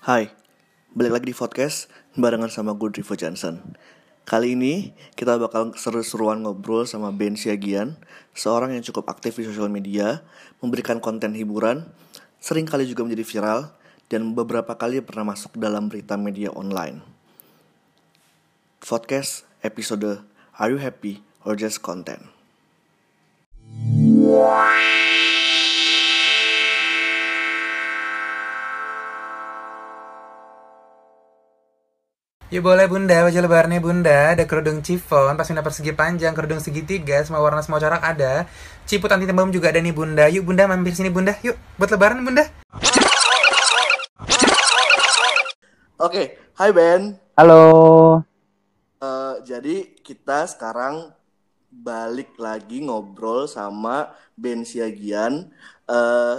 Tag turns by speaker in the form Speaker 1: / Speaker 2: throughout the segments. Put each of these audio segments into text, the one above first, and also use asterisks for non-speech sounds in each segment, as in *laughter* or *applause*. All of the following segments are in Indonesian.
Speaker 1: Hai, balik lagi di podcast barengan sama gue Drivo Johnson Kali ini kita bakal seru-seruan ngobrol sama Ben Siagian Seorang yang cukup aktif di sosial media Memberikan konten hiburan Sering kali juga menjadi viral Dan beberapa kali pernah masuk dalam berita media online Podcast episode Are You Happy or Just Content?
Speaker 2: Yuk boleh bunda, baju lebarannya bunda. Ada kerudung chiffon, pasmina persegi panjang, kerudung segitiga. Semua warna, semua corak ada. Ciput anti tembem juga ada nih bunda. Yuk bunda mampir sini bunda, yuk buat lebaran bunda.
Speaker 1: Oke, hai Ben.
Speaker 3: Halo.
Speaker 1: Eh, jadi kita sekarang balik lagi ngobrol sama Ben Siagian. Eh,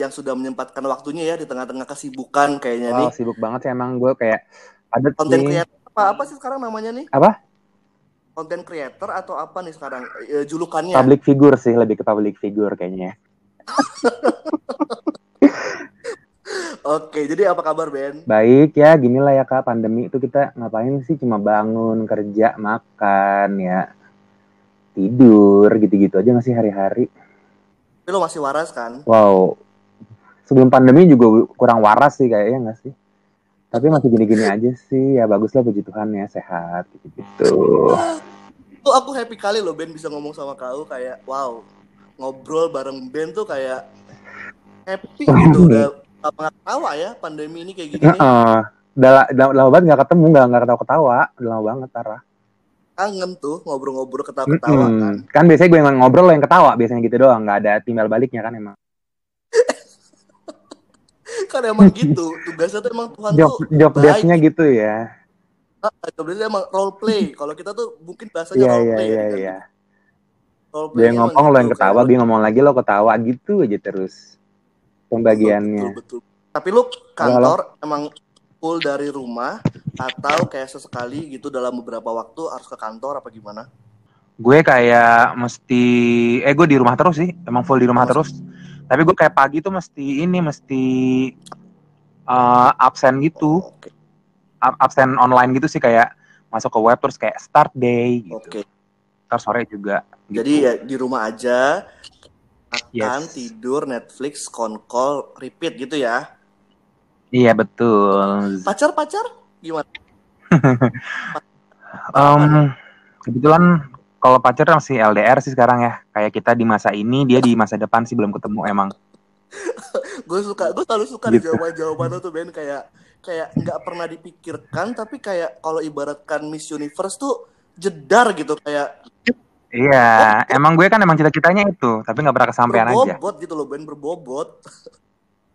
Speaker 1: yang sudah menyempatkan waktunya ya di tengah-tengah kesibukan kayaknya nih.
Speaker 3: Wow, sibuk banget sih emang gue kayak ada
Speaker 1: Konten
Speaker 3: nih.
Speaker 1: creator apa apa sih sekarang namanya nih?
Speaker 3: Apa?
Speaker 1: Konten creator atau apa nih sekarang Eh, julukannya?
Speaker 3: Public figure sih, lebih ke public figure kayaknya. *laughs*
Speaker 1: Oke, jadi apa kabar Ben?
Speaker 3: Baik ya, gini lah ya kak, pandemi itu kita ngapain sih? Cuma bangun, kerja, makan ya, tidur gitu-gitu aja nggak sih hari-hari.
Speaker 1: Tapi lo masih waras kan?
Speaker 3: Wow, sebelum pandemi juga kurang waras sih kayaknya nggak sih? Tapi masih gini-gini aja sih, ya bagus lah puji Tuhan ya, sehat gitu-gitu.
Speaker 1: Tuh aku happy kali loh Ben bisa ngomong sama kau kayak wow ngobrol bareng Ben tuh kayak happy gitu *laughs* udah nggak ketawa ya pandemi ini kayak gini.
Speaker 3: Heeh. Udah, la- udah lama banget nggak ketemu, nggak nggak ketawa-ketawa, udah lama banget Tara.
Speaker 1: kangen tuh ngobrol-ngobrol ketawa-ketawa
Speaker 3: Mm-mm.
Speaker 1: kan.
Speaker 3: Kan biasanya gue yang ngobrol lo yang ketawa biasanya gitu doang, nggak ada timbal baliknya kan emang.
Speaker 1: Kan emang gitu tugasnya tuh emang Tuhan
Speaker 3: Job
Speaker 1: tuh
Speaker 3: job desk-nya gitu ya.
Speaker 1: Ah, job desk-nya emang role play kalau kita tuh mungkin bahasanya
Speaker 3: Iya
Speaker 1: role
Speaker 3: iya
Speaker 1: play
Speaker 3: iya
Speaker 1: kan.
Speaker 3: iya.
Speaker 1: role
Speaker 3: Dia yang
Speaker 1: emang
Speaker 3: ngomong lo yang
Speaker 1: gitu,
Speaker 3: ketawa,
Speaker 1: kayak
Speaker 3: dia ngomong lagi lo ketawa gitu aja terus pembagiannya.
Speaker 1: betul, betul. tapi lu kantor emang full dari rumah atau kayak sesekali gitu dalam beberapa waktu harus ke kantor apa gimana
Speaker 2: Gue kayak mesti, eh gue di rumah terus sih Emang full di rumah
Speaker 1: Mas-
Speaker 2: terus Tapi gue kayak pagi tuh mesti ini, mesti eh, absen gitu. Absen online gitu sih kayak masuk ke web terus kayak start day gitu.
Speaker 1: Oke.
Speaker 2: Ntar sore juga gitu.
Speaker 1: jadi ya di rumah aja makan
Speaker 2: Yes.
Speaker 1: tidur Netflix konkol repeat gitu ya.
Speaker 2: Iya betul.
Speaker 1: Pacar pacar gimana *laughs*
Speaker 2: Em, kebetulan kalau pacar masih LDR sih sekarang ya. Kayak kita di masa ini, dia di masa depan sih belum ketemu emang. *laughs*
Speaker 1: gue suka gue selalu suka
Speaker 2: Gitu.
Speaker 1: jawaban jawaban lo tuh Ben kayak kayak nggak pernah dipikirkan tapi kayak kalau ibaratkan Miss Universe tuh jedar gitu kayak
Speaker 2: Iya, emang gue kan emang cita-citanya itu, tapi nggak pernah kesampaian aja.
Speaker 1: berbobot gitu loh Ben berbobot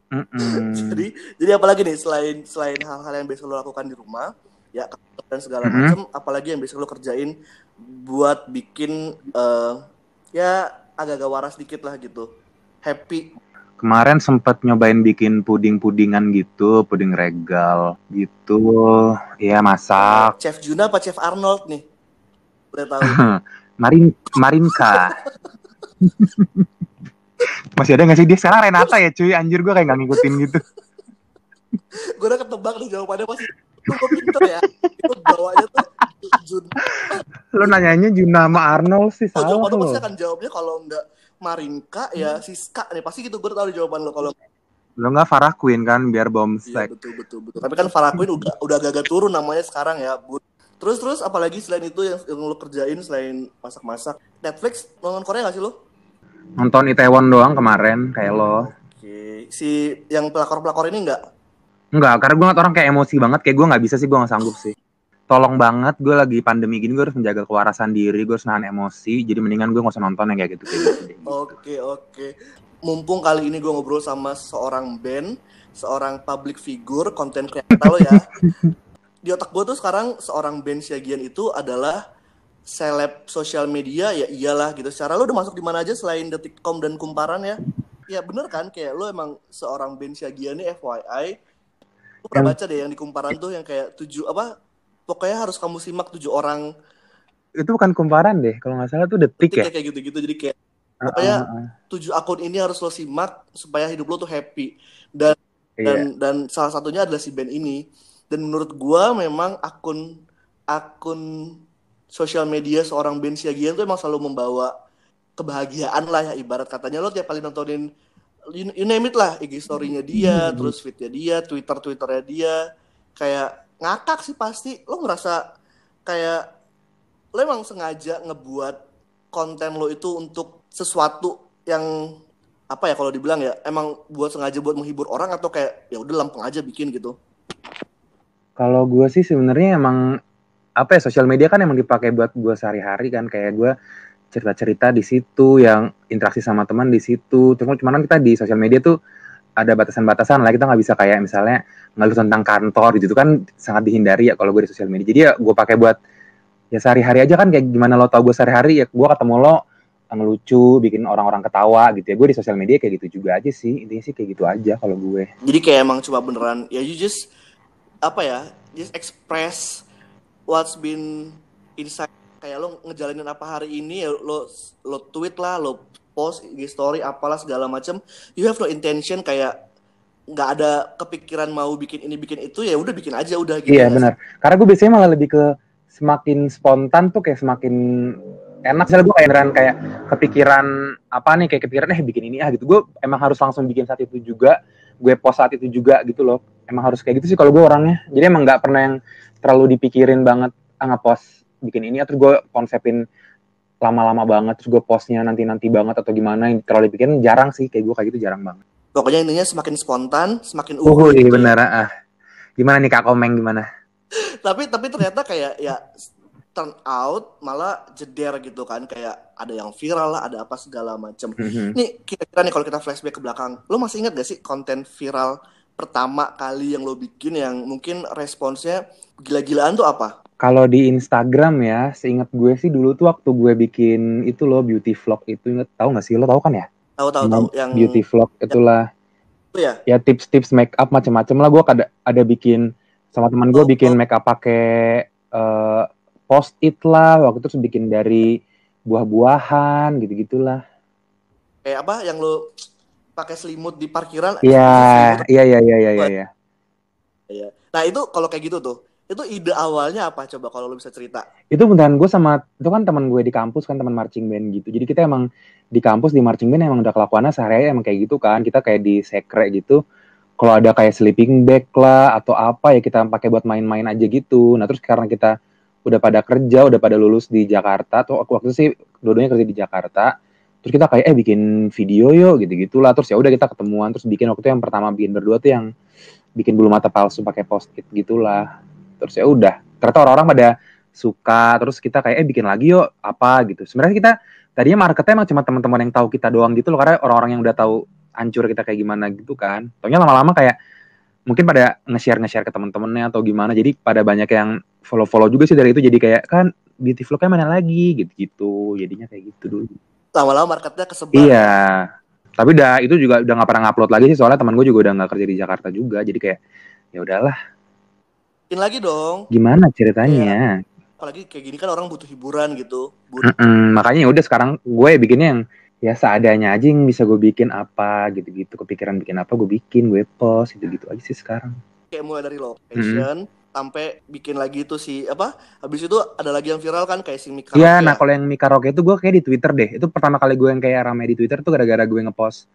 Speaker 2: Mm-mm. *laughs*
Speaker 1: jadi jadi apalagi nih selain selain hal-hal yang biasa lo lakukan di rumah ya dan segala
Speaker 2: Mhm.
Speaker 1: macam apalagi yang biasa lo kerjain buat bikin eh, ya agak-agak waras dikit lah gitu happy
Speaker 2: Kemarin sempet nyobain bikin puding-pudingan gitu, puding regal gitu. Iya masak.
Speaker 1: Chef Juna apa Chef Arnold nih boleh tahu *laughs*
Speaker 2: Marin Marinka. *laughs* Masih ada nggak sih dia sekarang Renata ya cuy anjir gue kayak nggak ngikutin gitu
Speaker 1: gue udah ketebak nih jawabannya pasti lu pinter ya. Itu bawanya tuh Jun.
Speaker 2: Lo nanyanya Juna sama Arnold sih
Speaker 1: oh,
Speaker 2: salah
Speaker 1: jawaban lo
Speaker 2: lo
Speaker 1: pasti akan jawabnya kalau enggak Marinka ya Siska nih. Pasti gitu gue tahu jawaban lo kalau
Speaker 2: lo nggak Farah Queen kan biar
Speaker 1: iya
Speaker 2: bomsek
Speaker 1: betul betul betul. Tapi kan Farah Queen udah udah agak turun namanya sekarang ya bud terus terus apalagi selain itu yang, yang lo kerjain selain masak-masak? Netflix nonton Korea gak sih lo?
Speaker 2: Nonton Itaewon doang kemarin kayak lo.
Speaker 1: Oke. Si yang pelakor pelakor ini enggak
Speaker 2: Enggak, karena gue ngeliat orang kayak emosi banget, kayak gue nggak bisa sih, gue nggak sanggup sih. Tolong banget, gue lagi pandemi gini, gue harus menjaga kewarasan diri, gue harus nahan emosi, jadi mendingan gue nggak usah nonton yang kayak gitu. Gitu.
Speaker 1: Oke oke. Mumpung kali ini gue ngobrol sama seorang band, seorang public figure, konten kreator lo ya. Di otak gue tuh sekarang seorang band Siagian itu adalah seleb sosial media ya iyalah gitu. Secara lo udah masuk di mana aja selain Detikcom dan Kumparan ya? Ya bener kan kayak lo emang seorang band Siagian nih FYI. Gue pernah baca deh yang di Kumparan tuh yang kayak tujuh apa? Pokoknya harus kamu simak tujuh orang
Speaker 2: Itu bukan kumparan deh, kalau nggak salah tuh detik ya.
Speaker 1: kayak gitu-gitu. Jadi kayak
Speaker 2: Ah,
Speaker 1: Pokoknya
Speaker 2: ah, ah.
Speaker 1: tujuh akun ini harus lo simak supaya hidup lo tuh happy dan dan
Speaker 3: Iya.
Speaker 1: dan salah satunya adalah si band ini dan menurut gua memang akun akun sosial media seorang Ben Siagian tuh emang selalu membawa kebahagiaan lah ya ibarat katanya lo tiap kali nontonin you, you name it lah IG story-nya dia
Speaker 3: Hmm.
Speaker 1: terus feed-nya dia Twitter Twitternya dia. Kayak ngakak sih pasti. Lo ngerasa kayak lo emang sengaja ngebuat konten lo itu untuk sesuatu yang apa ya kalau dibilang ya emang buat sengaja buat menghibur orang atau kayak ya udah lempeng aja bikin gitu?
Speaker 3: Kalau gue sih sebenarnya emang apa ya sosial media kan emang dipakai buat gue sehari-hari kan. Kayak gue cerita-cerita di situ yang interaksi sama teman di situ. Cuma cuman kita di sosial media tuh ada batasan-batasan lah kita nggak bisa kayak misalnya ngeluh tentang kantor gitu kan sangat dihindari ya kalau gue di sosial media. Jadi ya gue pakai buat ya sehari-hari aja kan kayak gimana lo tau gue sehari-hari ya gue ketemu lo ngelucu, bikin orang-orang ketawa gitu ya. Gue di sosial media kayak gitu juga aja sih. Intinya sih kayak gitu aja kalau gue.
Speaker 1: jadi kayak emang cuma beneran ya you just apa ya just express what's been inside kayak lo ngejalanin apa hari ini ya lo lo tweet lah lo post IG story apalah segala macam you have no intention kayak nggak ada kepikiran mau bikin ini bikin itu ya udah bikin aja udah gitu
Speaker 3: Iya benar. Karena gue biasanya malah lebih ke semakin spontan tuh kayak semakin enak. Misalnya gue kayak kayak kepikiran apa nih kayak kepikiran eh bikin ini ah gitu. Gue emang harus langsung bikin saat itu juga. Gue post saat itu juga gitu loh. Emang harus kayak gitu sih kalau gue orangnya. Jadi emang nggak pernah yang terlalu dipikirin banget ah ngepost bikin ini atau gue konsepin lama-lama banget terus gue postnya nanti-nanti banget atau gimana yang terlalu dipikirin jarang sih kayak gue kayak gitu jarang banget.
Speaker 1: pokoknya intinya semakin spontan semakin
Speaker 3: Oh
Speaker 1: uhuh
Speaker 3: iya bener ah. Gimana nih Kak Komeng gimana?
Speaker 1: tapi tapi ternyata kayak ya turn out malah jeder gitu kan kayak ada yang viral lah ada apa segala macam
Speaker 3: Mhm.
Speaker 1: nih kira-kira nih kalau kita flashback ke belakang lo masih ingat gak sih konten viral pertama kali yang lo bikin yang mungkin responsnya gila-gilaan tuh apa
Speaker 3: Kalau di Instagram ya, seingat gue sih dulu tuh waktu gue bikin itu loh beauty vlog itu inget tahu nggak sih lo tahu kan ya?
Speaker 1: tahu tahu tahu yang
Speaker 3: beauty vlog itulah
Speaker 1: itu ya
Speaker 3: ya tips-tips make up macam-macam lah gue ada ada bikin sama teman gue
Speaker 1: Oh,
Speaker 3: bikin
Speaker 1: oh.
Speaker 3: make up pakai eh, post it lah waktu itu terus bikin dari buah-buahan gitu-gitulah.
Speaker 1: kayak apa yang lo pakai selimut di parkiran
Speaker 3: iya iya iya iya. iya. Iya.
Speaker 1: Nah itu kalau kayak gitu tuh, itu ide awalnya apa coba kalau lo bisa cerita?
Speaker 3: Itu beneran gue sama itu kan teman gue di kampus kan teman marching band gitu. Jadi kita emang di kampus di marching band emang udah kelakuannya sehari-hari emang kayak gitu kan. Kita kayak di sekre gitu. Kalau ada kayak sleeping bag lah atau apa ya kita pakai buat main-main aja gitu. Nah terus karena kita udah pada kerja, udah pada lulus di Jakarta. Tuh aku waktu itu sih dua-duanya kerja di Jakarta. Terus kita kayak eh bikin video yuk gitu gitulah. Terus ya udah kita ketemuan terus bikin waktu itu yang pertama bikin berdua tuh yang bikin bulu mata palsu pakai post it gitulah. Terus ya udah. Ternyata orang-orang pada suka. Terus kita kayak eh bikin lagi yuk apa gitu. Sebenarnya kita tadinya marketnya emang cuma teman-teman yang tahu kita doang gitu loh karena orang-orang yang udah tahu hancur kita kayak gimana gitu kan. Taunya lama-lama kayak mungkin pada nge-share nge-share ke teman-temannya atau gimana. Jadi pada banyak yang follow-follow juga sih dari itu jadi kayak kan beauty vlognya mana lagi gitu-gitu. Jadinya kayak gitu dulu.
Speaker 1: Lama-lama marketnya kesebar.
Speaker 3: Iya. Tapi udah itu juga udah nggak pernah ngupload lagi sih soalnya teman gue juga udah nggak kerja di Jakarta juga. Jadi kayak ya udahlah.
Speaker 1: Bikin lagi dong.
Speaker 3: Gimana ceritanya?
Speaker 1: Apalagi kayak gini kan orang butuh hiburan gitu. Butuh
Speaker 3: Mm-mm, makanya ya udah sekarang gue bikinnya yang ya seadanya aja yang bisa gue bikin apa gitu-gitu. Kepikiran bikin apa gue bikin, gue post gitu-gitu aja sih sekarang.
Speaker 1: kayak mulai dari location sampai bikin lagi itu si apa? Habis itu ada lagi yang viral kan kayak si Mika.
Speaker 3: Iya, nah kalau yang Mika Roke itu gue kayak di Twitter deh. Itu pertama kali gue yang kayak rame di Twitter tuh gara-gara gue ngepost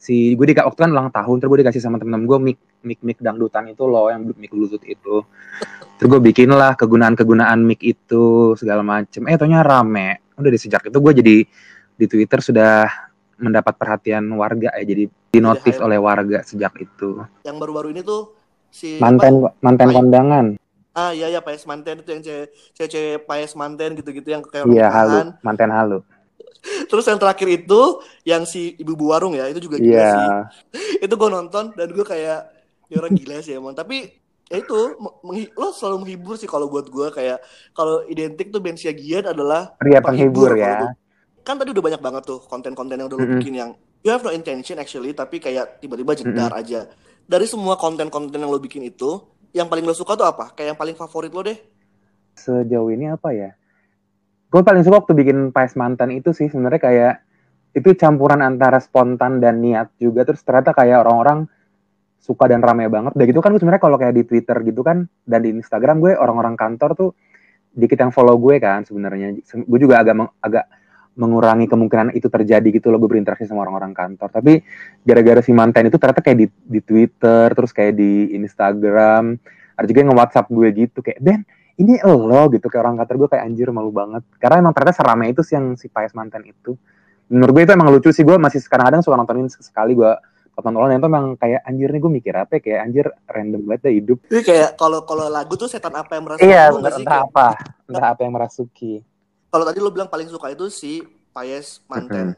Speaker 3: si gue di waktu kan ulang tahun terus gue dikasih sama temen-temen gue mic mic mic dangdutan itu loh yang mic bluetooth itu. Terus gue bikin lah kegunaan kegunaan mic itu segala macem. Eh taunya rame. Udah di sejak itu gue jadi di Twitter sudah mendapat perhatian warga ya jadi di notice
Speaker 1: highlight.
Speaker 3: oleh warga sejak itu.
Speaker 1: Yang baru-baru ini tuh si
Speaker 3: manten manten
Speaker 1: Baik.
Speaker 3: kondangan.
Speaker 1: Ah iya ya Paes Manten itu yang cewek cewek Paes Manten gitu-gitu yang kayak
Speaker 3: iya halu. manten halu
Speaker 1: Terus yang terakhir itu yang si ibu-ibu warung ya itu juga gila
Speaker 3: iya
Speaker 1: sih. *laughs* Itu gue nonton dan gue kayak ya orang gila sih emang. Tapi ya itu lo selalu menghibur sih kalau buat gue kayak kalau identik tuh Ben Siagian adalah
Speaker 3: pria penghibur ya
Speaker 1: gua- kan tadi udah banyak banget tuh konten-konten yang udah lo
Speaker 3: Mm-mm.
Speaker 1: bikin yang you have no intention actually tapi kayak tiba-tiba jedar aja. Dari semua konten-konten yang lo bikin itu, yang paling lo suka tuh apa? Kayak yang paling favorit lo deh?
Speaker 3: sejauh ini apa ya? Gue paling suka waktu bikin Pais Mantan itu sih sebenarnya kayak itu campuran antara spontan dan niat juga terus ternyata kayak orang-orang suka dan ramai banget. Udah gitu kan gue sebenarnya kalau kayak di Twitter gitu kan dan di Instagram gue orang-orang kantor tuh dikit yang follow gue kan sebenarnya. Gue juga agak meng- agak mengurangi kemungkinan itu terjadi gitu loh gue berinteraksi sama orang-orang kantor. Tapi gara-gara si mantan itu ternyata kayak di, di Twitter terus kayak di Instagram ada juga yang nge-WhatsApp gue gitu kayak Ben ini lo gitu. Kayak orang kantor gue kayak anjir malu banget. Karena emang ternyata seramai itu sih yang si Payas mantan itu. Menurut gue itu emang lucu sih. Gue masih kadang-kadang suka nontonin sekali gue tonton ulang itu emang kayak anjir nih gue mikir apa ya, kayak anjir random banget deh hidup.
Speaker 1: Jadi kayak kalau kalau lagu tuh setan apa yang merasa
Speaker 3: iya entah,
Speaker 1: sih? Kayak-
Speaker 3: apa entah apa yang merasuki.
Speaker 1: Kalau tadi lo bilang paling suka itu si Payes Manten.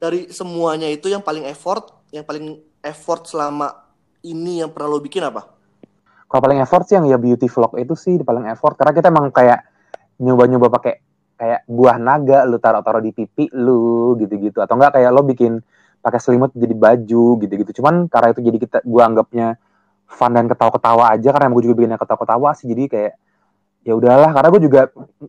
Speaker 1: Dari semuanya itu yang paling effort, yang paling effort selama ini yang pernah lo bikin apa?
Speaker 3: Kalau paling effort sih yang ya beauty vlog itu sih paling effort. Karena kita emang kayak nyoba-nyoba pakai kayak buah naga lu taruh-taruh di pipi lu gitu-gitu. Atau enggak kayak lo bikin pakai selimut jadi baju gitu-gitu. Cuman karena itu jadi kita gua anggapnya fun dan ketawa-ketawa aja karena gue juga bikinnya ketawa-ketawa sih jadi kayak ya udahlah. Karena gue juga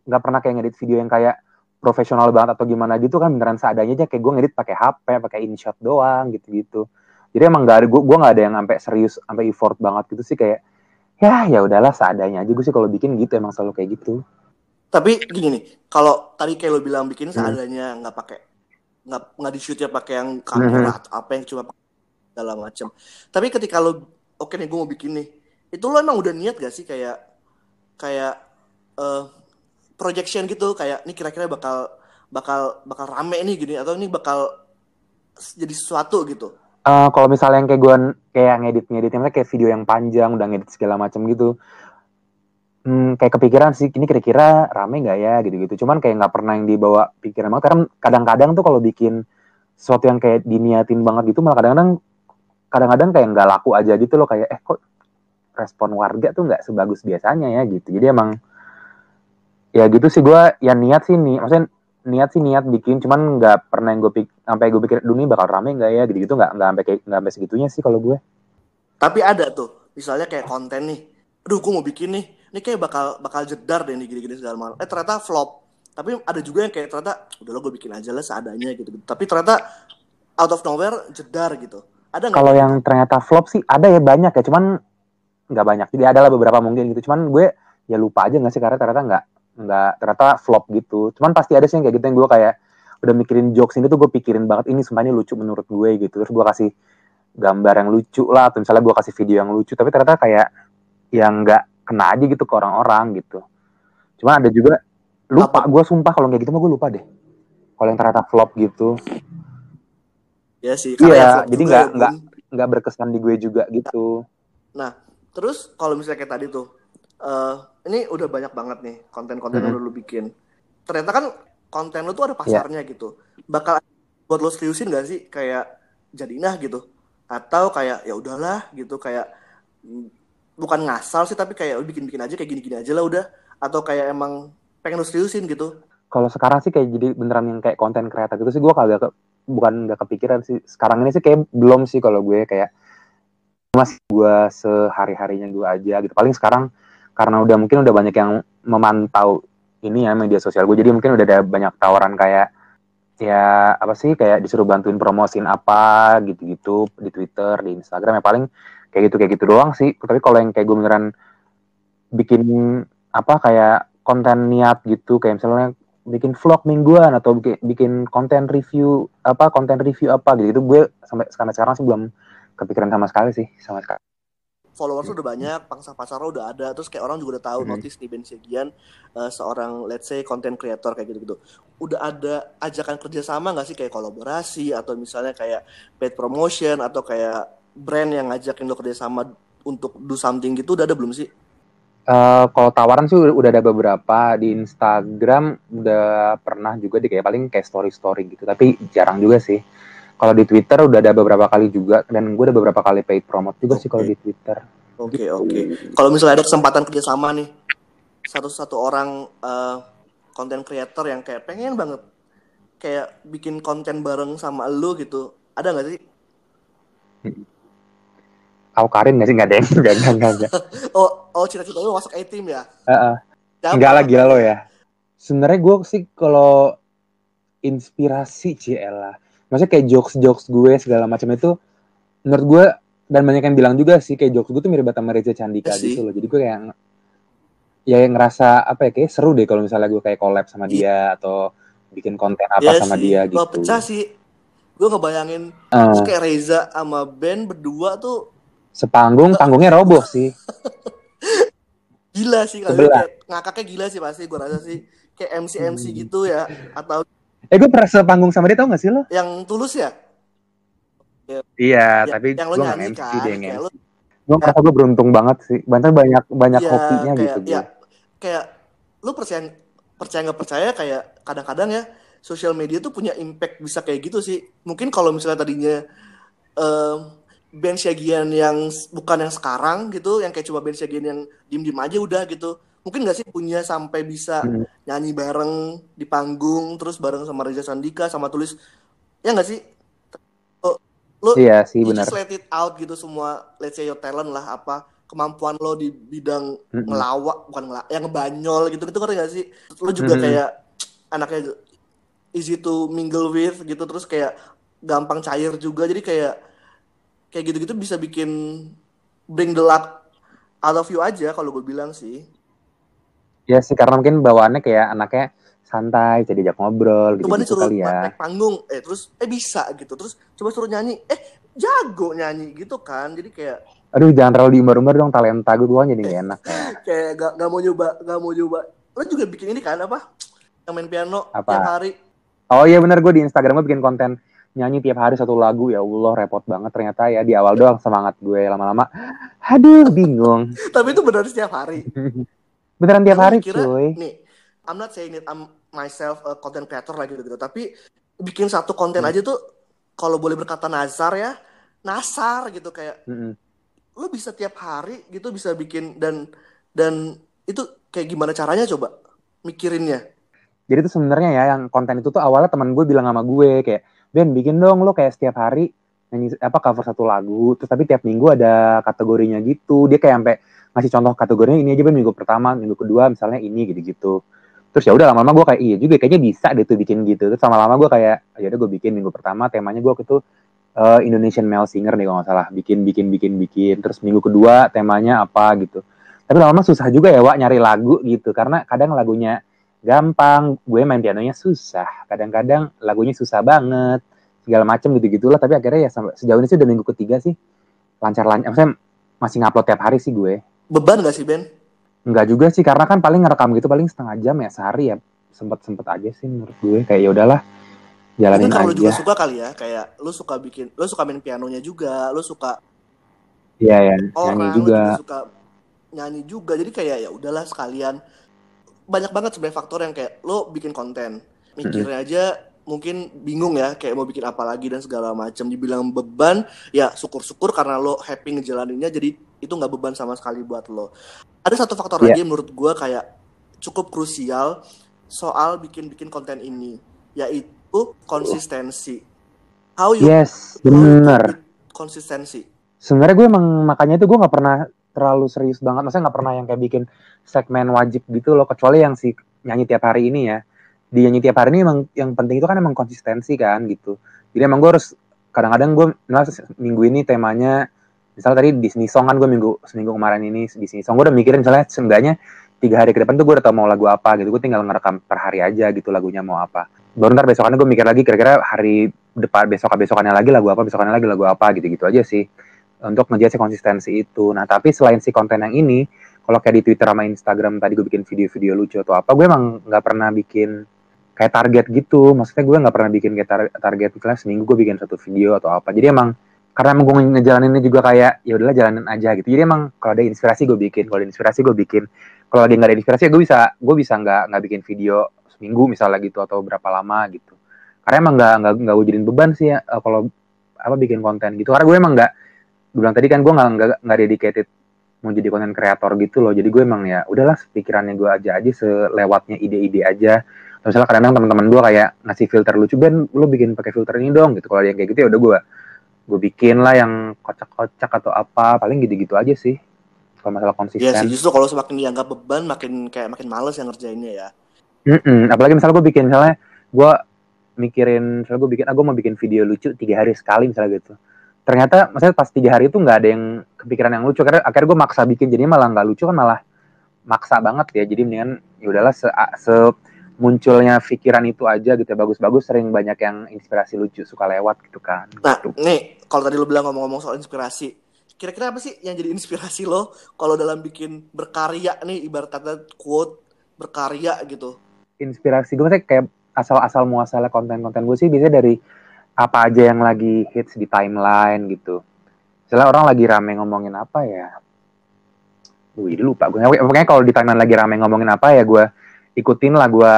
Speaker 3: nggak pernah kayak ngedit video yang kayak profesional banget atau gimana gitu kan beneran seadanya aja. Kayak gue ngedit pakai HP pakai InShot doang gitu-gitu. Jadi emang gak ada gue gue nggak ada yang sampai serius sampai effort banget gitu sih. Kayak ya ya udahlah seadanya aja gue sih kalau bikin gitu emang selalu kayak gitu
Speaker 1: Tapi gini nih, kalau tadi kayak lo bilang bikin
Speaker 3: Hmm.
Speaker 1: seadanya nggak pakai nggak nggak di shootnya pakai yang kamera
Speaker 3: Hmm.
Speaker 1: atau apa yang cuma segala macam. Tapi ketika lo oke nih gue mau bikin nih, itu lo emang udah niat gak sih kayak kayak eh, projection gitu kayak ini kira-kira bakal bakal bakal rame nih gini atau ini bakal jadi sesuatu gitu.
Speaker 3: Eh, kalau misalnya yang kayak gue kayak ngedit ngeditnya kayak video yang panjang udah ngedit segala macam gitu. Hmm, kayak kepikiran sih ini kira-kira rame nggak ya? gitu-gitu. Cuman kayak nggak pernah yang dibawa pikiran banget. Karena kadang-kadang tuh kalau bikin sesuatu yang kayak diniatin banget gitu malah kadang-kadang kadang-kadang kayak nggak laku aja gitu loh. Kayak eh kok respon warga tuh nggak sebagus biasanya ya? gitu. Jadi emang ya gitu sih gue ya niat sih nih maksudnya niat sih niat bikin cuman nggak pernah yang gue pik sampai gue pikir dunia bakal rame nggak ya gitu gitu nggak nggak sampai kayak nggak sampai segitunya sih kalau gue
Speaker 1: Tapi ada tuh, misalnya kayak konten nih, aduh gue mau bikin nih, ini kayak bakal bakal jedar deh nih gini-gini segala macam. Eh ternyata flop. Tapi ada juga yang kayak ternyata udah lo gue bikin aja lah seadanya gitu. Tapi ternyata out of nowhere jedar gitu. Ada nggak?
Speaker 3: kalau yang ternyata flop sih ada ya banyak ya cuman nggak banyak jadi ada lah beberapa mungkin gitu cuman gue ya lupa aja nggak sih karena ternyata nggak nggak ternyata flop gitu. Cuman pasti ada sih yang kayak gitu yang gue kayak udah mikirin jokes ini tuh gue pikirin banget ini sumpah ini lucu menurut gue gitu. Terus gue kasih gambar yang lucu lah atau misalnya gue kasih video yang lucu tapi ternyata kayak yang nggak kena aja gitu ke orang-orang gitu. Cuman ada juga lupa gue sumpah kalau kayak gitu mah gue lupa deh. Kalau yang ternyata flop gitu.
Speaker 1: Ya sih.
Speaker 3: Iya,
Speaker 1: ya flop
Speaker 3: jadi
Speaker 1: juga
Speaker 3: nggak-
Speaker 1: ya,
Speaker 3: nggak- nggak berkesan di gue juga gitu.
Speaker 1: Terus kalau misalnya kayak tadi tuh, eh ini udah banyak banget nih konten-konten yang
Speaker 3: Mhm.
Speaker 1: udah lu bikin. Ternyata kan konten lu tuh ada pasarnya gitu. Bakal buat lo seriusin gak sih kayak jadi nah gitu? Atau kayak ya udahlah gitu kayak mm, bukan ngasal sih tapi kayak "Oh, bikin-bikin aja kayak gini-gini aja lah udah. Atau kayak emang pengen lo seriusin gitu.
Speaker 3: kalau sekarang sih kayak jadi beneran yang kayak konten kreator gitu sih gue kagak ke, bukan nggak kepikiran sih sekarang ini sih kayak belum sih kalau gue kayak masih gue sehari harinya gue aja gitu paling sekarang karena udah mungkin udah banyak yang memantau ini ya media sosial gue jadi mungkin udah ada banyak tawaran kayak ya apa sih kayak disuruh bantuin promosiin apa gitu-gitu di Twitter di Instagram ya paling kayak gitu kayak gitu doang sih. Tapi kalau yang kayak gue beneran bikin apa kayak konten niat gitu kayak misalnya bikin vlog mingguan atau bikin, konten review apa konten review apa gitu, gue sampai sampai sekarang sih belum kepikiran sama sekali sih sama sekali
Speaker 1: Followers udah banyak, pangsa pasar udah ada, terus kayak orang juga udah tahu
Speaker 3: Mhm.
Speaker 1: notice nih Ben Segian eh, seorang let's say content creator kayak gitu-gitu. Udah ada ajakan kerjasama nggak sih kayak kolaborasi atau misalnya kayak paid promotion atau kayak brand yang ngajakin lo kerjasama untuk do something gitu udah ada belum sih?
Speaker 3: Eh, kalau tawaran sih udah, udah ada beberapa di Instagram udah pernah juga di kayak paling kayak story story gitu tapi jarang juga sih kalau di Twitter udah ada beberapa kali juga dan gue udah beberapa kali paid promote juga sih kalau di Twitter
Speaker 1: Oke oke. Kalau misalnya ada kesempatan kerjasama nih, satu-satu orang eh, content creator yang kayak pengen banget kayak bikin konten bareng sama lo gitu, ada nggak sih?
Speaker 3: Kau Karin gak sih nggak ada yang nggak nggak nggak nggak. *laughs*
Speaker 1: Oh oh cita-cita lo masuk A team ya?
Speaker 3: Heeh.
Speaker 1: Siapa?
Speaker 3: Enggak lah gila lo ya. Sebenarnya gue sih kalau inspirasi lah. Maksudnya kayak jokes-jokes gue segala macam itu menurut gue dan banyak yang bilang juga sih kayak jokes gue tuh mirip sama Reza Candika
Speaker 1: Iya sih.
Speaker 3: gitu loh. Jadi gue kayak ya yang ngerasa apa ya kayak seru deh kalau misalnya gue kayak collab sama dia atau bikin konten apa
Speaker 1: Iya
Speaker 3: sama
Speaker 1: sih.
Speaker 3: dia gitu.
Speaker 1: Kalau pecah sih, gue ngebayangin
Speaker 3: Eh,
Speaker 1: terus kayak Reza sama Ben berdua tuh
Speaker 3: sepanggung panggungnya roboh sih. *laughs*
Speaker 1: Gila sih kalau ngakaknya gila sih pasti gue rasa sih. Kayak MC MC gitu ya atau
Speaker 3: eh gue pernah sepanggung sama dia tau gak sih lo?
Speaker 1: Yang tulus ya?
Speaker 3: Iya
Speaker 1: Ya,
Speaker 3: tapi
Speaker 1: yang lo
Speaker 3: gue gak MC
Speaker 1: kan
Speaker 3: dia yang
Speaker 1: kayak
Speaker 3: MC
Speaker 1: lo.
Speaker 3: Gue merasa gue beruntung banget sih. Banyak banyak banyak
Speaker 1: ya
Speaker 3: hokinya
Speaker 1: kayak
Speaker 3: gitu
Speaker 1: ya kayak lo percaya percaya nggak percaya kayak kadang-kadang ya sosial media tuh punya impact bisa kayak gitu sih. Mungkin kalau misalnya tadinya em, Ben Syagian yang bukan yang sekarang gitu yang kayak cuma Ben Syagian yang diem-diem aja udah gitu mungkin nggak sih punya sampai bisa
Speaker 3: Hmm.
Speaker 1: nyanyi bareng di panggung terus bareng sama Reza Sandika sama tulis. Ya nggak sih? Lo, lo
Speaker 3: iya sih benar
Speaker 1: just let it out gitu semua. Let's say your talent lah apa kemampuan lo di bidang
Speaker 3: Mm-mm.
Speaker 1: ngelawak bukan ngelawak yang ngebanyol gitu gitu ngerti gak sih? Lo juga
Speaker 3: Mm-mm.
Speaker 1: kayak anaknya easy to mingle with gitu terus kayak gampang cair juga. Jadi kayak kayak gitu-gitu bisa bikin bring the luck out of you aja kalau gue bilang sih
Speaker 3: ya sih karena mungkin bawaannya kayak anaknya santai jadi diajak ngobrol gitu
Speaker 1: coba
Speaker 3: gitu
Speaker 1: disuruh
Speaker 3: kali ya.
Speaker 1: panggung eh terus eh bisa gitu. Terus coba suruh nyanyi eh jago nyanyi gitu kan. Jadi kayak
Speaker 3: aduh jangan terlalu diumbar-umbar dong talenta gue doang jadi gak enak *laughs* kayak
Speaker 1: kayak gak, gak mau nyoba gak mau nyoba. Lo juga bikin ini kan apa? Yang main piano
Speaker 3: Apa?
Speaker 1: tiap hari.
Speaker 3: Oh iya bener gue di Instagram gue bikin konten nyanyi tiap hari satu lagu. Ya Allah repot banget ternyata ya di awal doang semangat gue lama-lama. Aduh bingung. *laughs*
Speaker 1: Tapi itu benar setiap hari *laughs*
Speaker 3: beneran tiap
Speaker 1: Lu
Speaker 3: hari
Speaker 1: kira,
Speaker 3: cuy
Speaker 1: nih I'm not saying it I'm myself a content creator lagi gitu, gitu tapi bikin satu konten
Speaker 3: Hmm.
Speaker 1: aja tuh kalau boleh berkata nazar ya nasar gitu kayak
Speaker 3: Mm-mm.
Speaker 1: lo bisa tiap hari gitu bisa bikin dan dan itu kayak gimana caranya coba mikirinnya
Speaker 3: jadi tuh sebenarnya ya yang konten itu tuh awalnya teman gue bilang sama gue kayak Ben bikin dong lo kayak setiap hari nyanyi apa cover satu lagu terus tapi tiap minggu ada kategorinya gitu dia kayak sampai ngasih contoh kategorinya ini aja Ben. Minggu pertama minggu kedua misalnya ini gitu-gitu. Terus ya udah lama-lama gue kayak iya juga kayaknya bisa deh tuh bikin gitu. Terus lama-lama gue kayak ya udah gue bikin minggu pertama temanya gue waktu itu eh, Indonesian Male Singer nih kalau nggak salah. Bikin bikin bikin bikin. Terus minggu kedua temanya apa gitu. Tapi lama-lama susah juga ya Wak nyari lagu gitu. Karena kadang lagunya gampang gue main pianonya susah. Kadang-kadang lagunya susah banget segala macem gitu gitulah tapi akhirnya ya sejauh ini sih udah minggu ketiga sih. Lancar-lancar maksudnya masih ngupload tiap hari sih gue
Speaker 1: beban gak sih Ben?
Speaker 3: Enggak juga sih karena kan paling ngerekam gitu paling setengah jam ya sehari ya. Sempet-sempet aja sih menurut gue kayak ya udahlah jalanin
Speaker 1: mungkin kalau
Speaker 3: aja.
Speaker 1: juga suka kali ya kayak lu suka bikin lu suka main pianonya juga lu suka
Speaker 3: iya ya nyanyi
Speaker 1: orang lu
Speaker 3: juga.
Speaker 1: juga suka nyanyi juga. Jadi kayak ya udahlah sekalian. Banyak banget sebenarnya faktor yang kayak lo bikin konten mikirnya aja mungkin bingung ya kayak mau bikin apa lagi dan segala macam. Dibilang beban ya syukur-syukur karena lo happy ngejalaninnya jadi itu nggak beban sama sekali buat lo. Ada satu faktor
Speaker 3: Iya.
Speaker 1: lagi yang menurut gue kayak cukup krusial soal bikin-bikin konten ini yaitu konsistensi. How you
Speaker 3: yes bener.
Speaker 1: konsistensi.
Speaker 3: Sebenarnya gue emang makanya itu gue nggak pernah terlalu serius banget. Maksudnya nggak pernah yang kayak bikin segmen wajib gitu loh kecuali yang si nyanyi tiap hari ini ya. Di nyanyi tiap hari ini emang yang penting itu kan emang konsistensi kan gitu. Jadi emang gue harus kadang-kadang gue minggu ini temanya misalnya tadi Disney Song kan gue minggu seminggu kemarin ini Disney Song gue udah mikirin misalnya seenggaknya tiga hari ke depan tuh gue udah tau mau lagu apa gitu gue tinggal ngerekam per hari aja gitu lagunya mau apa. Baru ntar besokannya gue mikir lagi kira-kira hari depan besok besokannya lagi lagu apa besokannya lagi lagu apa gitu gitu aja sih untuk ngejaga si konsistensi itu. Nah tapi selain si konten yang ini kalau kayak di Twitter sama Instagram tadi gue bikin video-video lucu atau apa gue emang nggak pernah bikin kayak target gitu. Maksudnya gue nggak pernah bikin kayak tar- target misalnya seminggu gue bikin satu video atau apa. Jadi emang karena emang gue ngejalaninnya juga kayak ya udahlah jalanin aja gitu. Jadi emang kalau ada inspirasi gue bikin kalau ada inspirasi gue bikin. Kalau lagi nggak ada inspirasi gue bisa gue bisa nggak nggak bikin video seminggu misalnya gitu atau berapa lama gitu. Karena emang nggak nggak nggak gue jadiin beban sih ya kalau apa bikin konten gitu. Karena gue emang nggak gue bilang tadi kan gue nggak nggak nggak dedicated mau jadi konten kreator gitu loh. Jadi gue emang ya udahlah pikirannya gue aja aja selewatnya ide-ide aja. Atau misalnya kadang-kadang teman-teman gue kayak ngasih filter lucu Ben lu bikin pakai filter ini dong gitu. Kalau yang kayak gitu ya udah gue gue bikin lah yang kocak-kocak atau apa paling gitu-gitu aja sih kalau masalah
Speaker 1: Iya
Speaker 3: konsisten
Speaker 1: sih, justru kalau semakin dianggap beban, makin kayak makin males yang ngerjainnya ya.
Speaker 3: Mm-mm. apalagi misalnya gue bikin misalnya gue mikirin misalnya gue bikin ah gue mau bikin video lucu tiga hari sekali misalnya gitu ternyata maksudnya pas tiga hari itu nggak ada yang kepikiran yang lucu karena akhirnya gue maksa bikin jadi malah nggak lucu kan malah maksa banget ya jadi mendingan ya udahlah se, se munculnya pikiran itu aja gitu ya bagus-bagus sering banyak yang inspirasi lucu suka lewat gitu kan
Speaker 1: Nah,
Speaker 3: Gitu.
Speaker 1: nih kalau tadi lo bilang ngomong-ngomong soal inspirasi, kira-kira apa sih yang jadi inspirasi lo kalau dalam bikin berkarya nih ibarat kata quote berkarya gitu.
Speaker 3: inspirasi gue maksudnya kayak asal-asal muasalnya konten-konten gue sih biasanya dari apa aja yang lagi hits di timeline gitu. Misalnya orang lagi rame ngomongin apa ya? Wih, lupa gue. Pokoknya kalau di timeline lagi rame ngomongin apa ya gue ikutin lah gue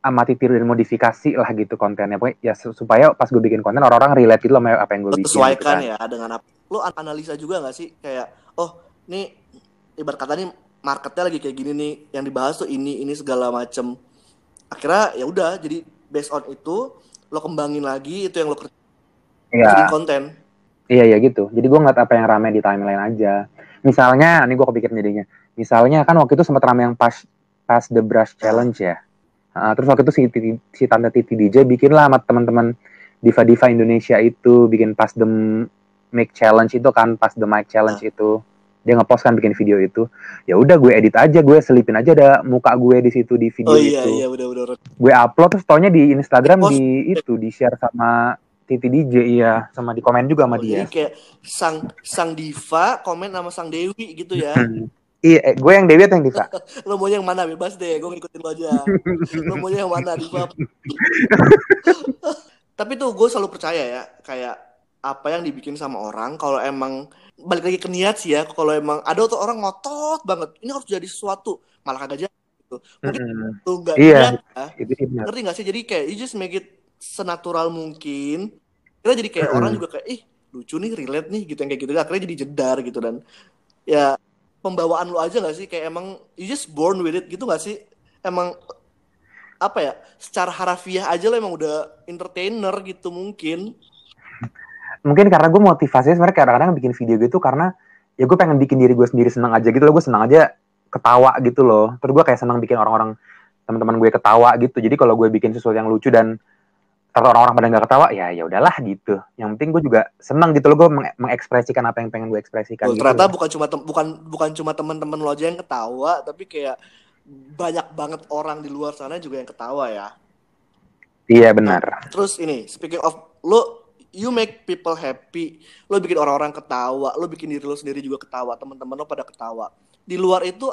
Speaker 3: amati tiru dan modifikasi lah gitu kontennya. Pokoknya ya su- supaya pas gue bikin konten orang-orang relate gitu loh sama apa yang gue bikin. gitu
Speaker 1: sesuaikan
Speaker 3: kan.
Speaker 1: ya dengan apa. Lo an- analisa juga nggak sih kayak oh nih ibarat kata nih marketnya lagi kayak gini nih yang dibahas tuh ini ini segala macem. Akhirnya ya udah jadi based on itu lo kembangin lagi itu yang lo kerjain
Speaker 3: Iya.
Speaker 1: konten.
Speaker 3: Iya iya gitu. Jadi gue ngeliat apa yang rame di timeline aja. Misalnya, ini gue kepikiran jadinya. Misalnya kan waktu itu sempat rame yang pas pas the brush challenge ya. Ah, terus waktu itu si, Titi- si tante Titi DJ bikin lah sama teman-teman diva diva Indonesia itu bikin pas the mic challenge itu kan pas the mic challenge itu dia ngepost kan bikin video itu ya udah gue edit aja gue selipin aja ada muka gue di situ di video
Speaker 1: Oh iya
Speaker 3: itu
Speaker 1: iya udah udah. udah.
Speaker 3: gue upload terus taunya di Instagram
Speaker 1: Di-post.
Speaker 3: di itu di share sama Titi DJ iya sama di komen juga
Speaker 1: Oh,
Speaker 3: sama dia
Speaker 1: Jadi kayak sang sang diva komen sama sang dewi gitu ya.
Speaker 3: Iya, eh, gue yang Dewi atau yang Diva? *laughs*
Speaker 1: lo mau yang mana? Bebas deh gue ngikutin lo aja. Lo *laughs* mau yang mana diva? *laughs* Tapi tuh gue selalu percaya ya kayak apa yang dibikin sama orang kalau emang balik lagi ke niat sih ya kalau emang ada tuh orang ngotot banget ini harus jadi sesuatu. Malah kagak jadi gitu. Mungkin
Speaker 3: Mm-mm.
Speaker 1: tuh nggak
Speaker 3: Iya.
Speaker 1: niat ya.
Speaker 3: Itu
Speaker 1: ngerti gak sih? Jadi kayak you just make it senatural mungkin. Kita jadi kayak
Speaker 3: Mm-mm.
Speaker 1: orang juga kayak ih lucu nih relate nih gitu yang kayak gitu. Akhirnya jadi jedar gitu dan ya pembawaan lu aja gak sih kayak emang you just born with it gitu gak sih emang apa ya secara harafiah aja lo emang udah entertainer gitu mungkin
Speaker 3: Mungkin karena gue motivasinya sebenarnya kadang-kadang bikin video gitu karena ya gue pengen bikin diri gue sendiri senang aja gitu loh. Gue senang aja ketawa gitu loh. Terus gue kayak senang bikin orang-orang teman-teman gue ketawa gitu. Jadi kalau gue bikin sesuatu yang lucu dan kalau orang-orang pada nggak ketawa ya ya udahlah gitu. Yang penting gue juga senang gitu loh gue meng- mengekspresikan apa yang pengen gue ekspresikan
Speaker 1: Tuh,
Speaker 3: gitu.
Speaker 1: ternyata
Speaker 3: loh.
Speaker 1: bukan cuma bukan bukan cuma teman-teman lo aja yang ketawa tapi kayak banyak banget orang di luar sana juga yang ketawa ya
Speaker 3: Iya benar.
Speaker 1: Terus ini, speaking of lo you make people happy, lo bikin orang-orang ketawa, lo bikin diri lo sendiri juga ketawa, teman-teman lo pada ketawa. Di luar itu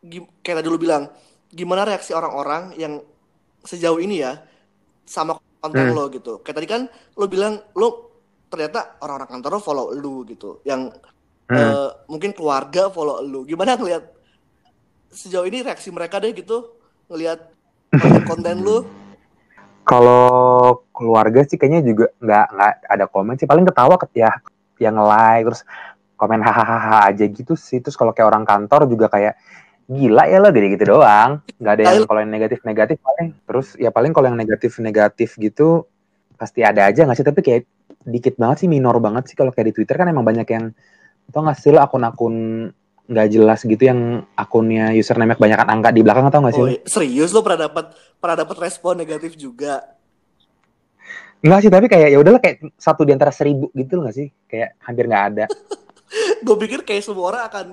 Speaker 1: gim- kayak tadi lo bilang, gimana reaksi orang-orang yang sejauh ini ya sama konten
Speaker 3: Hmm.
Speaker 1: lo gitu. Kayak tadi kan lo bilang lo ternyata orang-orang kantor lo follow lo gitu, yang
Speaker 3: Hmm.
Speaker 1: eh, mungkin keluarga follow lo. Gimana ngelihat sejauh ini reaksi mereka deh gitu ngelihat konten-konten lo?
Speaker 3: Kalau keluarga sih kayaknya juga nggak nggak ada komen sih paling ketawa ket ya yang like terus komen hahaha aja gitu sih terus kalau kayak orang kantor juga kayak gila ya lo gini gitu doang nggak ada yang kalau yang negatif negatif paling terus ya paling kalau yang negatif negatif gitu pasti ada aja nggak sih tapi kayak dikit banget sih minor banget sih kalau kayak di Twitter kan emang banyak yang tau nggak sih lo akun-akun nggak jelas gitu yang akunnya username kebanyakan angka di belakang atau nggak sih
Speaker 1: Oh, iya. serius lo pernah dapat pernah dapat respon negatif juga?
Speaker 3: Enggak sih, tapi kayak ya udahlah kayak satu di antara seribu gitu loh nggak sih? Kayak hampir nggak ada. *laughs*
Speaker 1: Gue pikir kayak semua orang akan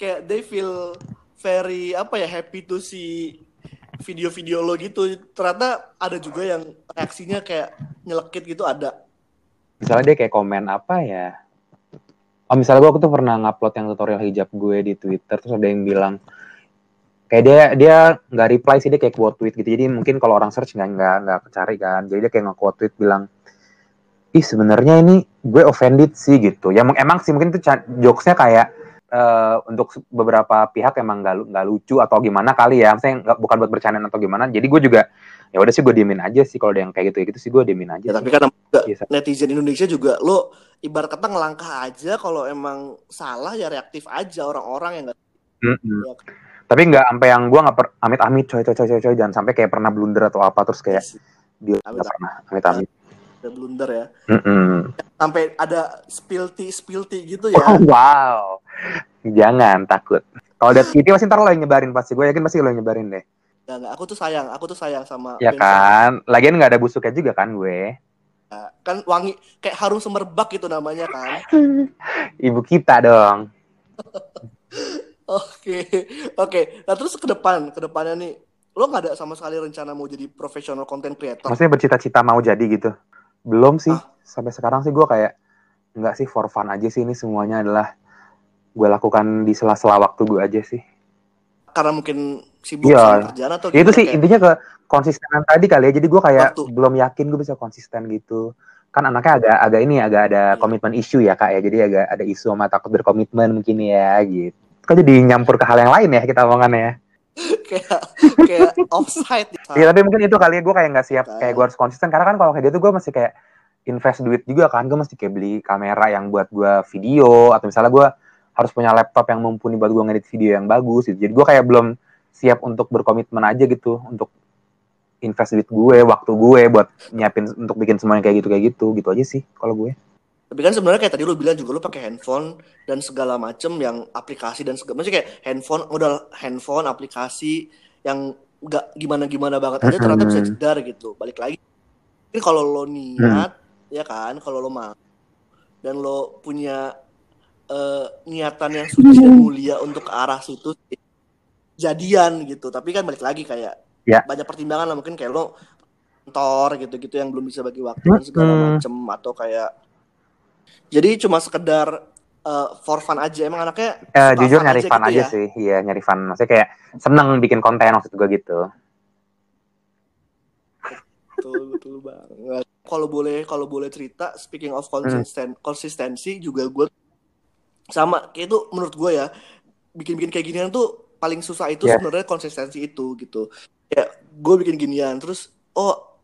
Speaker 1: kayak they feel very apa ya happy to see video-video lo gitu. Ternyata ada juga yang reaksinya kayak nyelekit gitu ada.
Speaker 3: Misalnya dia kayak komen apa ya? Oh misalnya gue itu pernah ngupload yang tutorial hijab gue di Twitter, terus ada yang bilang kayak dia dia nggak reply sih dia kayak quote tweet gitu. Jadi mungkin kalau orang search nggak nggak nggak kecari kan. Jadi dia kayak nge-quote tweet bilang, ih sebenarnya ini gue offended sih gitu. Ya emang, sih mungkin itu jokesnya kayak eh, untuk beberapa pihak emang nggak nggak lucu atau gimana kali ya. Maksudnya nggak bukan buat bercandaan atau gimana. Jadi gue juga ya udah sih gue diemin aja sih kalau ada yang kayak gitu gitu sih gue diemin aja.
Speaker 1: Ya,
Speaker 3: sih.
Speaker 1: tapi kan netizen Indonesia juga lo ibarat kata ngelangkah aja kalau emang salah ya reaktif aja orang-orang yang nggak
Speaker 3: Mm-mm.
Speaker 1: Ya.
Speaker 3: Tapi nggak sampai yang gue nggak per amit amit coy coy coy coy coy jangan sampai kayak pernah blunder atau apa terus kayak dia
Speaker 1: Amit-
Speaker 3: nggak pernah amit amit.
Speaker 1: ada blunder ya.
Speaker 3: Mm-mm.
Speaker 1: Sampai ada spilty spilty gitu ya.
Speaker 3: Oh, *laughs* wow, jangan takut. Kalau ada Kitty pasti ntar lo yang nyebarin pasti. Gue yakin pasti lo yang nyebarin deh.
Speaker 1: Nggak, nggak. Aku tuh sayang, aku tuh sayang sama
Speaker 3: Ya kan. Lagian nggak ada busuknya juga kan gue.
Speaker 1: kan wangi kayak harum semerbak gitu namanya kan *laughs*
Speaker 3: Ibu kita dong. *laughs*
Speaker 1: oke oke nah terus ke depan ke depannya nih lo nggak ada sama sekali rencana mau jadi profesional content creator
Speaker 3: Maksudnya bercita-cita mau jadi gitu. Belum sih.
Speaker 1: Ah.
Speaker 3: Sampai sekarang sih gue kayak nggak sih for fun aja sih ini semuanya adalah gue lakukan di sela-sela waktu gue aja sih.
Speaker 1: karena mungkin sibuk
Speaker 3: Iya.
Speaker 1: sama kerjaan atau
Speaker 3: Ya itu sih
Speaker 1: Kayak-
Speaker 3: intinya ke konsistenan tadi kali ya. Jadi gue kayak
Speaker 1: Waktu.
Speaker 3: belum yakin gue bisa konsisten gitu. Kan anaknya agak agak ini agak ada
Speaker 1: Iya.
Speaker 3: komitmen isu ya kak ya. Jadi agak ada isu sama takut berkomitmen mungkin ya gitu. Kok jadi nyampur ke hal yang lain ya kita omongannya ya. *laughs*
Speaker 1: kayak kayak *laughs* offside
Speaker 3: Iya tapi mungkin itu kali ya gue kayak nggak siap
Speaker 1: Kan.
Speaker 3: kayak gue harus konsisten karena kan kalau kayak gitu gue masih kayak invest duit juga kan gue mesti kayak beli kamera yang buat gue video atau misalnya gue harus punya laptop yang mumpuni buat gue ngedit video yang bagus gitu. Jadi gue kayak belum siap untuk berkomitmen aja gitu untuk invest duit gue, waktu gue buat nyiapin untuk bikin semuanya kayak gitu kayak gitu gitu aja sih kalau gue.
Speaker 1: Tapi kan sebenarnya kayak tadi lu bilang juga lu pakai handphone dan segala macem yang aplikasi dan segala macam kayak handphone udah handphone aplikasi yang nggak gimana-gimana banget aja ternyata bisa jedar gitu. Balik lagi. Ini kalau lo niat ya kan, kalau lo mau dan lo punya eh, niatan yang suci dan mulia untuk ke arah situ jadian gitu. Tapi kan balik lagi kayak
Speaker 3: Ya.
Speaker 1: banyak pertimbangan lah mungkin kayak lo kantor gitu-gitu yang belum bisa bagi waktu dan segala
Speaker 3: Mhm.
Speaker 1: macem atau kayak jadi cuma sekedar eh, for fun aja emang anaknya suka
Speaker 3: jujur nyari fun
Speaker 1: gitu
Speaker 3: aja
Speaker 1: ya?
Speaker 3: sih, iya nyari fun. Maksudnya kayak seneng bikin konten maksud gue gitu.
Speaker 1: betul betul banget kalau boleh kalau boleh cerita speaking of konsisten konsistensi juga gue sama kayak itu menurut gue ya bikin bikin kayak ginian tuh paling susah itu
Speaker 3: Yes.
Speaker 1: sebenarnya konsistensi itu gitu ya gue bikin ginian terus oh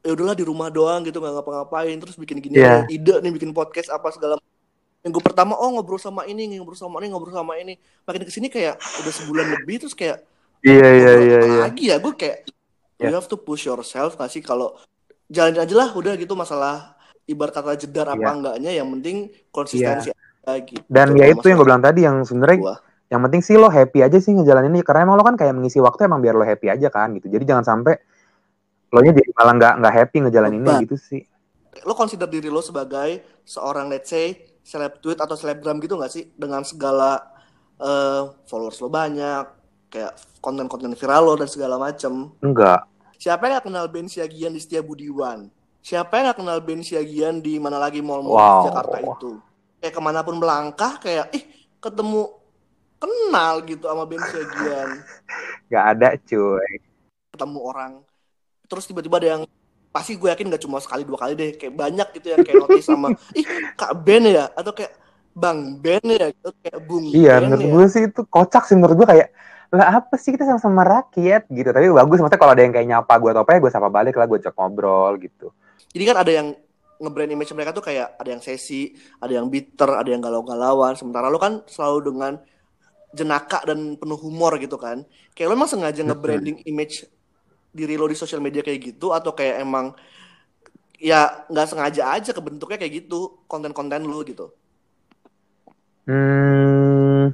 Speaker 1: ya udahlah di rumah doang gitu nggak ngapa-ngapain terus bikin ginian
Speaker 3: Yeah.
Speaker 1: ide nih bikin podcast apa segala minggu pertama oh ngobrol sama ini ngobrol sama ini ngobrol sama ini makin ke sini kayak udah sebulan lebih terus kayak
Speaker 3: Iya iya iya iya.
Speaker 1: lagi ya gue kayak you
Speaker 3: Yeah.
Speaker 1: have to push yourself gak sih kalau jalanin aja lah udah gitu masalah ibarat kata jedar apa
Speaker 3: Yeah.
Speaker 1: enggaknya yang penting konsistensi aja gitu
Speaker 3: Dan ya itu yang gue bilang tadi yang sebenarnya
Speaker 1: gua.
Speaker 3: yang penting sih lo happy aja sih ngejalanin ini karena emang lo kan kayak mengisi waktu emang biar lo happy aja kan gitu. Jadi jangan sampai lo nya jadi malah nggak nggak happy ngejalaninnya gitu sih.
Speaker 1: lo consider diri lo sebagai seorang let's say seleb tweet atau selebgram gitu gak sih dengan segala eh, followers lo banyak kayak konten-konten viral lo dan segala macem
Speaker 3: Enggak.
Speaker 1: siapa yang gak kenal Ben Siagian di Setia Budiwan siapa yang gak kenal Ben Siagian di mana lagi mall-mall
Speaker 3: Wow.
Speaker 1: di Jakarta itu kayak ke mana pun melangkah kayak ih ketemu kenal gitu sama Ben Siagian *laughs*
Speaker 3: Nggak ada cuy.
Speaker 1: ketemu orang. Terus tiba-tiba ada yang pasti gue yakin gak cuma sekali dua kali deh kayak banyak gitu yang kayak notice sama *laughs* ih kak Ben ya? Atau kayak bang Ben ya? Atau kayak bung
Speaker 3: Iya
Speaker 1: Ben
Speaker 3: menurut
Speaker 1: ya?
Speaker 3: gue sih itu kocak sih menurut gue kayak lah apa sih kita sama-sama rakyat? Gitu. Tapi bagus maksudnya kalau ada yang kayak nyapa gue atau apa ya gue sapa balik lah gue cek ngobrol gitu.
Speaker 1: Jadi kan ada yang nge-brand image mereka tuh kayak ada yang sesi ada yang bitter ada yang galau-galauan. Sementara lo kan selalu dengan jenaka dan penuh humor gitu kan. Kayak lo emang sengaja nge-branding image diri lo di sosial media kayak gitu atau kayak emang ya nggak sengaja aja kebentuknya kayak gitu konten-konten lo gitu?
Speaker 3: Hmm,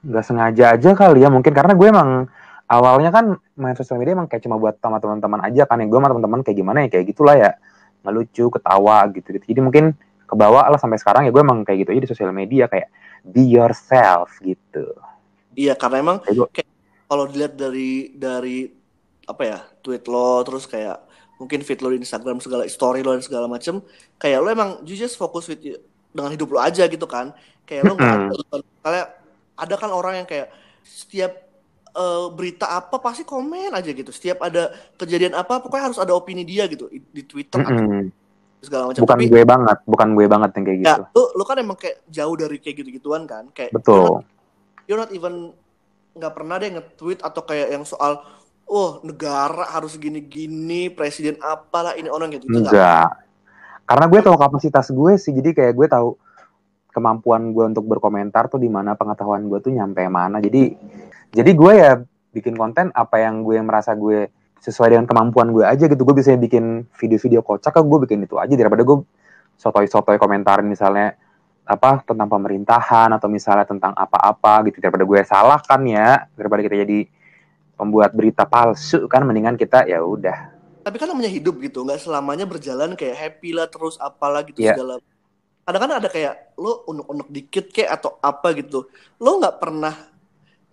Speaker 3: nggak sengaja aja kali ya. Mungkin karena gue emang awalnya kan main sosial media emang kayak cuma buat sama teman-teman aja kan ya. Gue sama teman-teman kayak gimana ya? Kayak gitulah ya ngelucu ketawa gitu gitu. Jadi mungkin kebawa lah sampai sekarang ya gue emang kayak gitu aja di sosial media kayak be yourself gitu.
Speaker 1: Iya karena emang
Speaker 3: Kayak
Speaker 1: kalau dilihat dari dari apa ya tweet lo terus kayak mungkin feed lo di Instagram segala story lo dan segala macem kayak lo emang you just fokus with you- dengan hidup lo aja gitu kan. Kayak lo nggak ada kayak ada kan orang yang kayak setiap eh, berita apa pasti komen aja gitu. Setiap ada kejadian apa pokoknya harus ada opini dia gitu. Di Twitter atau
Speaker 3: Mm-mm.
Speaker 1: segala macam.
Speaker 3: Bukan
Speaker 1: tapi
Speaker 3: gue banget bukan gue banget yang kayak
Speaker 1: ya
Speaker 3: gitu.
Speaker 1: lo lo kan emang kayak jauh dari kayak gitu-gituan kan. Kayak
Speaker 3: betul.
Speaker 1: you're not even nggak pernah deh nge-tweet atau kayak yang soal oh negara harus gini-gini presiden apalah ini orang gitu. Itu nggak.
Speaker 3: enggak karena gue tahu kapasitas gue sih jadi kayak gue tahu kemampuan gue untuk berkomentar tuh di mana pengetahuan gue tuh nyampe mana. Jadi jadi gue ya bikin konten apa yang gue merasa gue sesuai dengan kemampuan gue aja gitu. Gue bisa bikin video-video kocak kan gue bikin itu aja daripada gue sotoy-sotoy komentarin misalnya apa tentang pemerintahan atau misalnya tentang apa-apa gitu. Daripada gue salah kan ya daripada kita jadi pembuat berita palsu kan mendingan kita ya udah.
Speaker 1: Tapi kan namanya hidup gitu nggak selamanya berjalan kayak happy lah terus apalah gitu
Speaker 3: Iya.
Speaker 1: segala. Kadang kan ada kayak lo unek-unek dikit kayak atau apa gitu. Lo nggak pernah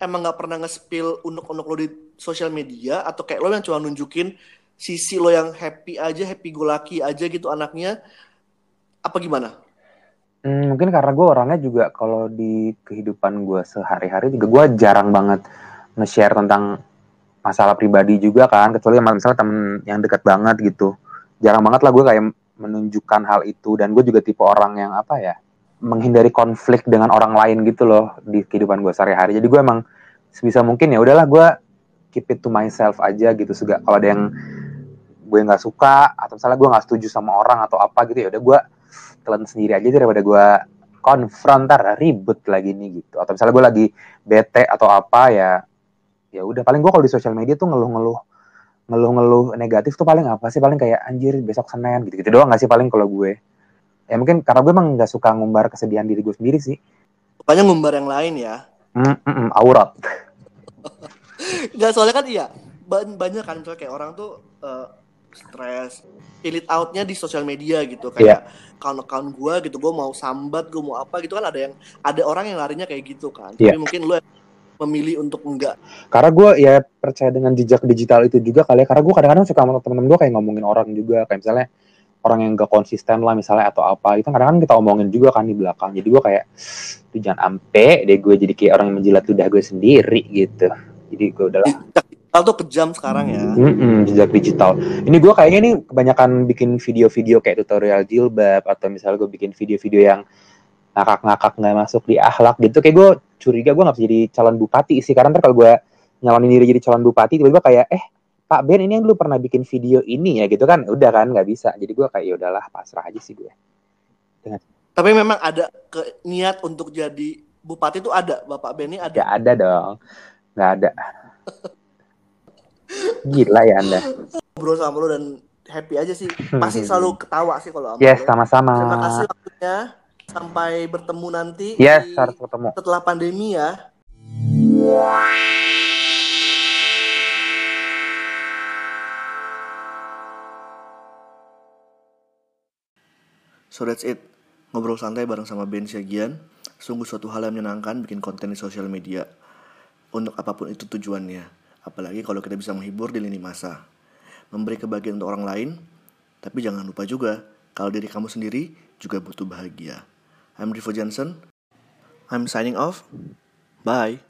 Speaker 1: emang nggak pernah nge-spill unek-unek lo di sosial media atau kayak lo yang cuma nunjukin sisi lo yang happy aja happy go lucky aja gitu anaknya apa gimana
Speaker 3: Hmm, mungkin karena gue orangnya juga kalau di kehidupan gue sehari-hari juga gue jarang banget nge-share tentang masalah pribadi juga kan, kecuali misalnya temen yang dekat banget gitu. Jarang banget lah gue kayak menunjukkan hal itu dan gue juga tipe orang yang apa ya, menghindari konflik dengan orang lain gitu loh di kehidupan gue sehari-hari. Jadi gue emang sebisa mungkin ya udahlah gue keep it to myself aja gitu. Sega kalau ada yang gue nggak suka atau misalnya gue nggak setuju sama orang atau apa gitu ya udah gue telan sendiri aja daripada gue konfront ntar ribut lagi nih gitu. Atau misalnya gue lagi bete atau apa ya ya udah. Paling gue kalau di sosial media tuh ngeluh-ngeluh ngeluh-ngeluh negatif tuh paling apa sih? Paling kayak anjir besok senin gitu gitu doang nggak sih paling kalau gue? Ya mungkin karena gue emang nggak suka ngumbar kesedihan diri gue sendiri sih.
Speaker 1: Pokoknya ngumbar yang lain ya.
Speaker 3: Mm -mm, aurat *laughs*
Speaker 1: Nggak soalnya kan iya ban- banyak kan misalnya kayak orang tuh eh, stres feel it outnya di sosial media gitu. Kayak account-account gue gitu gue mau sambat gue mau apa gitu kan ada yang ada orang yang larinya kayak gitu kan.
Speaker 3: Iya.
Speaker 1: tapi mungkin lu memilih untuk enggak
Speaker 3: karena gue ya percaya dengan jejak digital itu juga kali ya. Karena gue kadang-kadang suka sama temen-temen gue kayak ngomongin orang juga kayak misalnya orang yang gak konsisten lah misalnya atau apa itu kadang-kadang kita omongin juga kan di belakang jadi gue kayak "Tuh, jangan ampe deh gue jadi kayak orang yang menjilat ludah gue sendiri gitu jadi gue udah
Speaker 1: jejak digital tuh kejam sekarang ya
Speaker 3: Mm-mm, jejak digital. Ini gue kayaknya nih kebanyakan bikin video-video kayak tutorial jilbab atau misalnya gue bikin video-video yang ngakak-ngakak nggak masuk di akhlak gitu. Kayak gue curiga gue nggak bisa jadi calon bupati sih. Karena ntar kalau gue nyalonin diri jadi calon bupati tiba-tiba kayak eh Pak Ben ini yang dulu pernah bikin video ini ya gitu kan. Udah kan nggak bisa. Jadi gue kayak ya udahlah pasrah aja sih gue.
Speaker 1: tapi memang ada ke niat untuk jadi bupati itu ada bapak Benny ada
Speaker 3: Gak ada dong. Nggak ada. Gila ya anda.
Speaker 1: ngobrol sama lu dan happy aja sih pasti selalu ketawa sih kalau sama
Speaker 3: Yes, sama-sama.
Speaker 1: terima kasih waktunya sampai bertemu nanti
Speaker 3: Yes,
Speaker 1: di-
Speaker 3: harus ketemu.
Speaker 1: setelah pandemi ya So that's it. Ngobrol santai bareng sama Ben Siagian. Sungguh suatu hal yang menyenangkan bikin konten di sosial media. Untuk apa pun itu tujuannya. Apalagi kalau kita bisa menghibur di lini masa. Memberi kebahagiaan untuk orang lain. Tapi jangan lupa juga, kalau diri kamu sendiri juga butuh bahagia. I'm Rivo Johnson. I'm signing off. Bye.